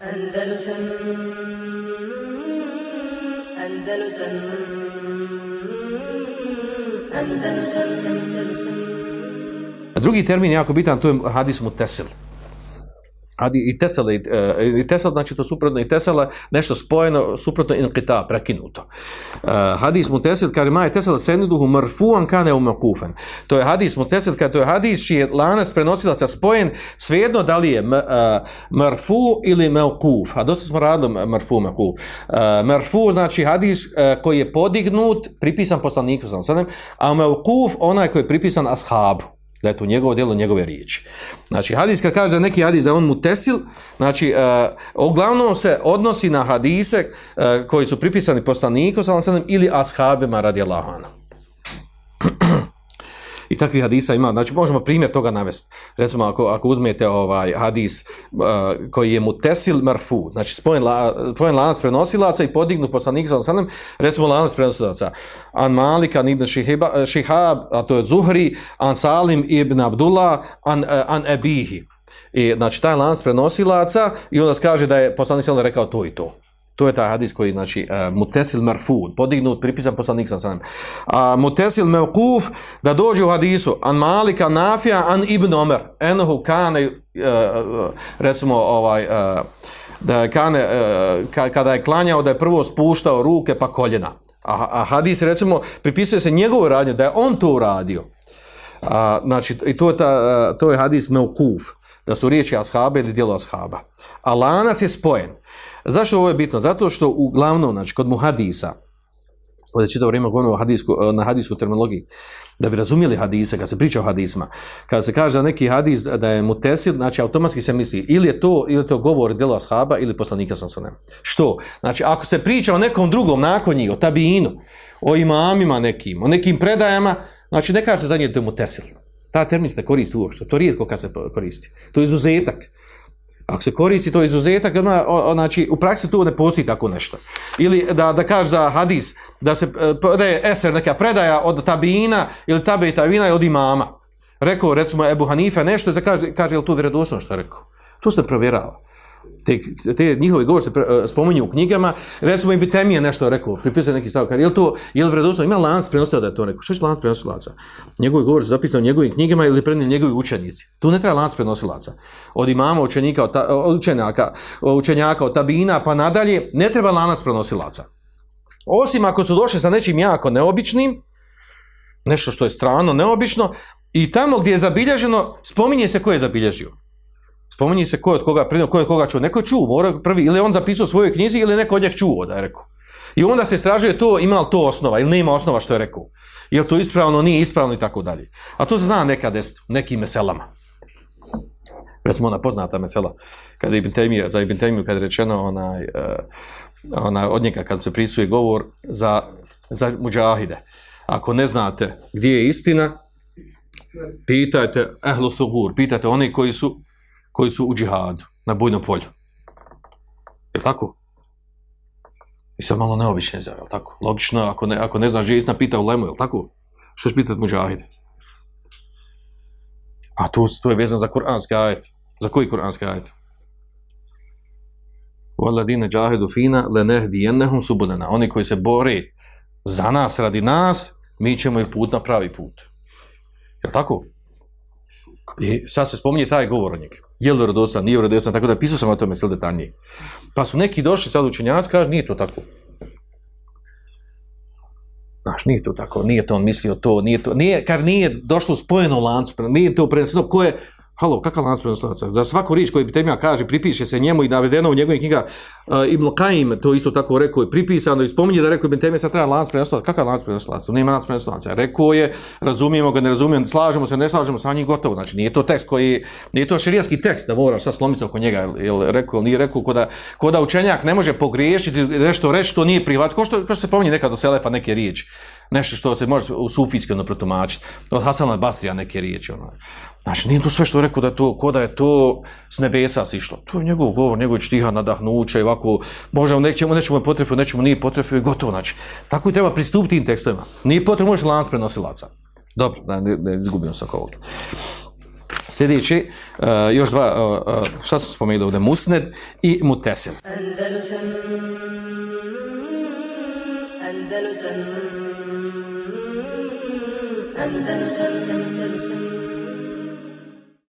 Andalusam Andalusam Andalusam Andalusam Drugi termin je jako bitan, to je hadis mutesil. Adi i tesela, i, e, i znači to suprotno i tesela, nešto spojeno suprotno in kita, prekinuto. Uh, hadis mutesil kaže ma je tesela seniduhu marfuan kana umakufen. To je hadis mu Tesel, kaže to je hadis čiji je lanac prenosilaca spojen svejedno da li je uh, marfu ili mauquf. A dosta smo radili marfu mauquf. Uh, marfu znači hadis uh, koji je podignut, pripisan poslaniku sallallahu alejhi ve sellem, a mauquf onaj koji je pripisan ashabu da je to njegovo djelo, njegove riječi. Znači, hadis kad kaže neki hadis da on mu tesil, znači, uh, uglavnom se odnosi na hadise uh, koji su pripisani poslaniku, sallam, ili ashabima radi Allahana. Takvih hadisa ima, znači možemo primjer toga navesti. Recimo ako, ako uzmete ovaj hadis uh, koji je mutesil marfu, znači spojen, la, spojen lanac prenosilaca i podignu poslanik sa osanem, recimo lanac prenosilaca. An Malik, an Ibn eh, Shihab, Šihab, a to je Zuhri, an Salim ibn Abdullah, an, uh, an Ebihi. I znači taj lanac prenosilaca i onda kaže da je poslanik sa rekao to i to. To je taj hadis koji, znači, uh, mutesil marfu, podignut, pripisan poslanik sam sam. A uh, mutesil mevkuf, da dođe u hadisu, an malika nafija, an ibn omer, enhu kane, uh, recimo, ovaj, uh, da kane, uh, kada je klanjao, da je prvo spuštao ruke pa koljena. A, a hadis, recimo, pripisuje se njegovoj radnje, da je on to uradio. A, znači, i to je, ta, to je hadis mevkuf, da su riječi ashaba ili djelo ashaba. A lanac je spojen. Zašto ovo je bitno? Zato što uglavnom, znači, kod muhadisa, ovdje čitav vrijeme govorimo hadisku, e, na hadijsku terminologiji, da bi razumjeli hadise, kad se priča o hadisma, kada se kaže da neki hadis da je mutesil, znači automatski se misli ili je to, ili je to govor djela ashaba ili poslanika sam sunem. Što? Znači, ako se priča o nekom drugom nakon njih, o tabinu, o imamima nekim, o nekim predajama, znači ne kaže se za njih da je mutesil. Ta termin se ne koristi uopšte, to rijetko kad se koristi. To je izuzetak. Ako se koristi to izuzetak, ona, znači, u praksi tu ne postoji tako nešto. Ili da, da kaže za hadis, da se e, da je eser neka predaja od tabina ili tabe i tabina od imama. Rekao, recimo, Ebu Hanife nešto, da kaže, kaže je li tu vjerodosno što je rekao? To se ne provjerava te, te njihove govore se uh, spominju u knjigama, recimo im Temije nešto rekao, pripisao neki stav, je li to, je li vredosno, ima lanac prenosila da je to rekao, što će lanac prenosilaca? Njegovi govor se zapisao u njegovim knjigama ili prednije njegovi učenici. Tu ne treba lanac prenosilaca. Od imama, učenika, od, ta, od učenjaka, učenjaka, od tabina, pa nadalje, ne treba lanac prenosilaca. Osim ako su došli sa nečim jako neobičnim, nešto što je strano, neobično, i tamo gdje je zabilježeno, spominje se ko je zabilježio. Spominje se ko je od koga prenio, ko je od koga čuo. Neko je čuo, mora prvi, ili on zapisao u svojoj knjizi, ili neko od njeg čuo, da je rekao. I onda se istražuje to, ima li to osnova, ili nema osnova što je rekao. Je li to ispravno, nije ispravno i tako dalje. A to se zna nekad jest, nekim meselama. Recimo ona poznata mesela, kada Ibn Taymije, za Ibn Taymiju kada je rečeno onaj, uh, onaj, od njega kad se prisuje govor za, za muđahide. Ako ne znate gdje je istina, pitajte ehlu thugur, pitajte oni koji su koji su u džihadu, na bojnom polju. Je tako? I sad malo neobične za, je tako? Logično, ako ne, ako ne znaš gdje je istina, pita u lemu, je tako? Što će pitati muđahide? A to, to je vezano za kuranski ajet. Za koji kuranski ajet? Valadine džahedu fina le nehdi jennehum subunena. Oni koji se bore za nas, radi nas, mi ćemo ih put na pravi put. Je tako? I sad se spominje taj govor o njeg. Je li vjerodostan, nije vjerodostan, tako da pisao sam o tome sve detaljnije. Pa su neki došli sad učenjaci, kaže, nije to tako. Znaš, nije to tako, nije to on mislio to, nije to, nije, kar nije došlo spojeno u lancu, nije to prenosno, ko je, Halo, kakav lanac prenoslaca? Za svaku riječ koju Temija kaže, pripiše se njemu i navedeno u njegovim knjiga uh, Ibn Qaim, to isto tako rekao, je pripisano i spominje da rekao Ibn Temija sad treba lanac prenoslaca. Kakav lanac prenoslaca? Nema lanac prenoslaca. Rekao je, razumijemo ga, ne razumijemo, slažemo se, ne slažemo sa njim gotovo. Znači, nije to tekst koji, nije to širijanski tekst da moraš sad slomiti oko njega, jel rekao, nije rekao, koda, da, da učenjak ne može pogriješiti nešto reći što nije privat, ko što, ko što se pominje nekad do Selefa neke riječi nešto što se može u sufijski ono protumačiti. Od Hasana Basrija neke riječi. Ono. Znači, nije to sve što rekao da je to, ko da je to s nebesa sišlo. To je njegov govor, njegov čtiha nadahnuće i ovako, možda nećemo, nećemo je potrefio, nećemo nije potrefio i gotovo. Znači, tako i treba pristupiti tim tekstovima. Nije potrebno možeš lanac prenosilaca. Dobro, da ne, ne izgubimo se oko ovoga. Sljedeći, uh, još dva, uh, uh, šta smo spomenuli ovdje, musned i mutesil. Andalusam Andalusam. Andalusam Andalusam.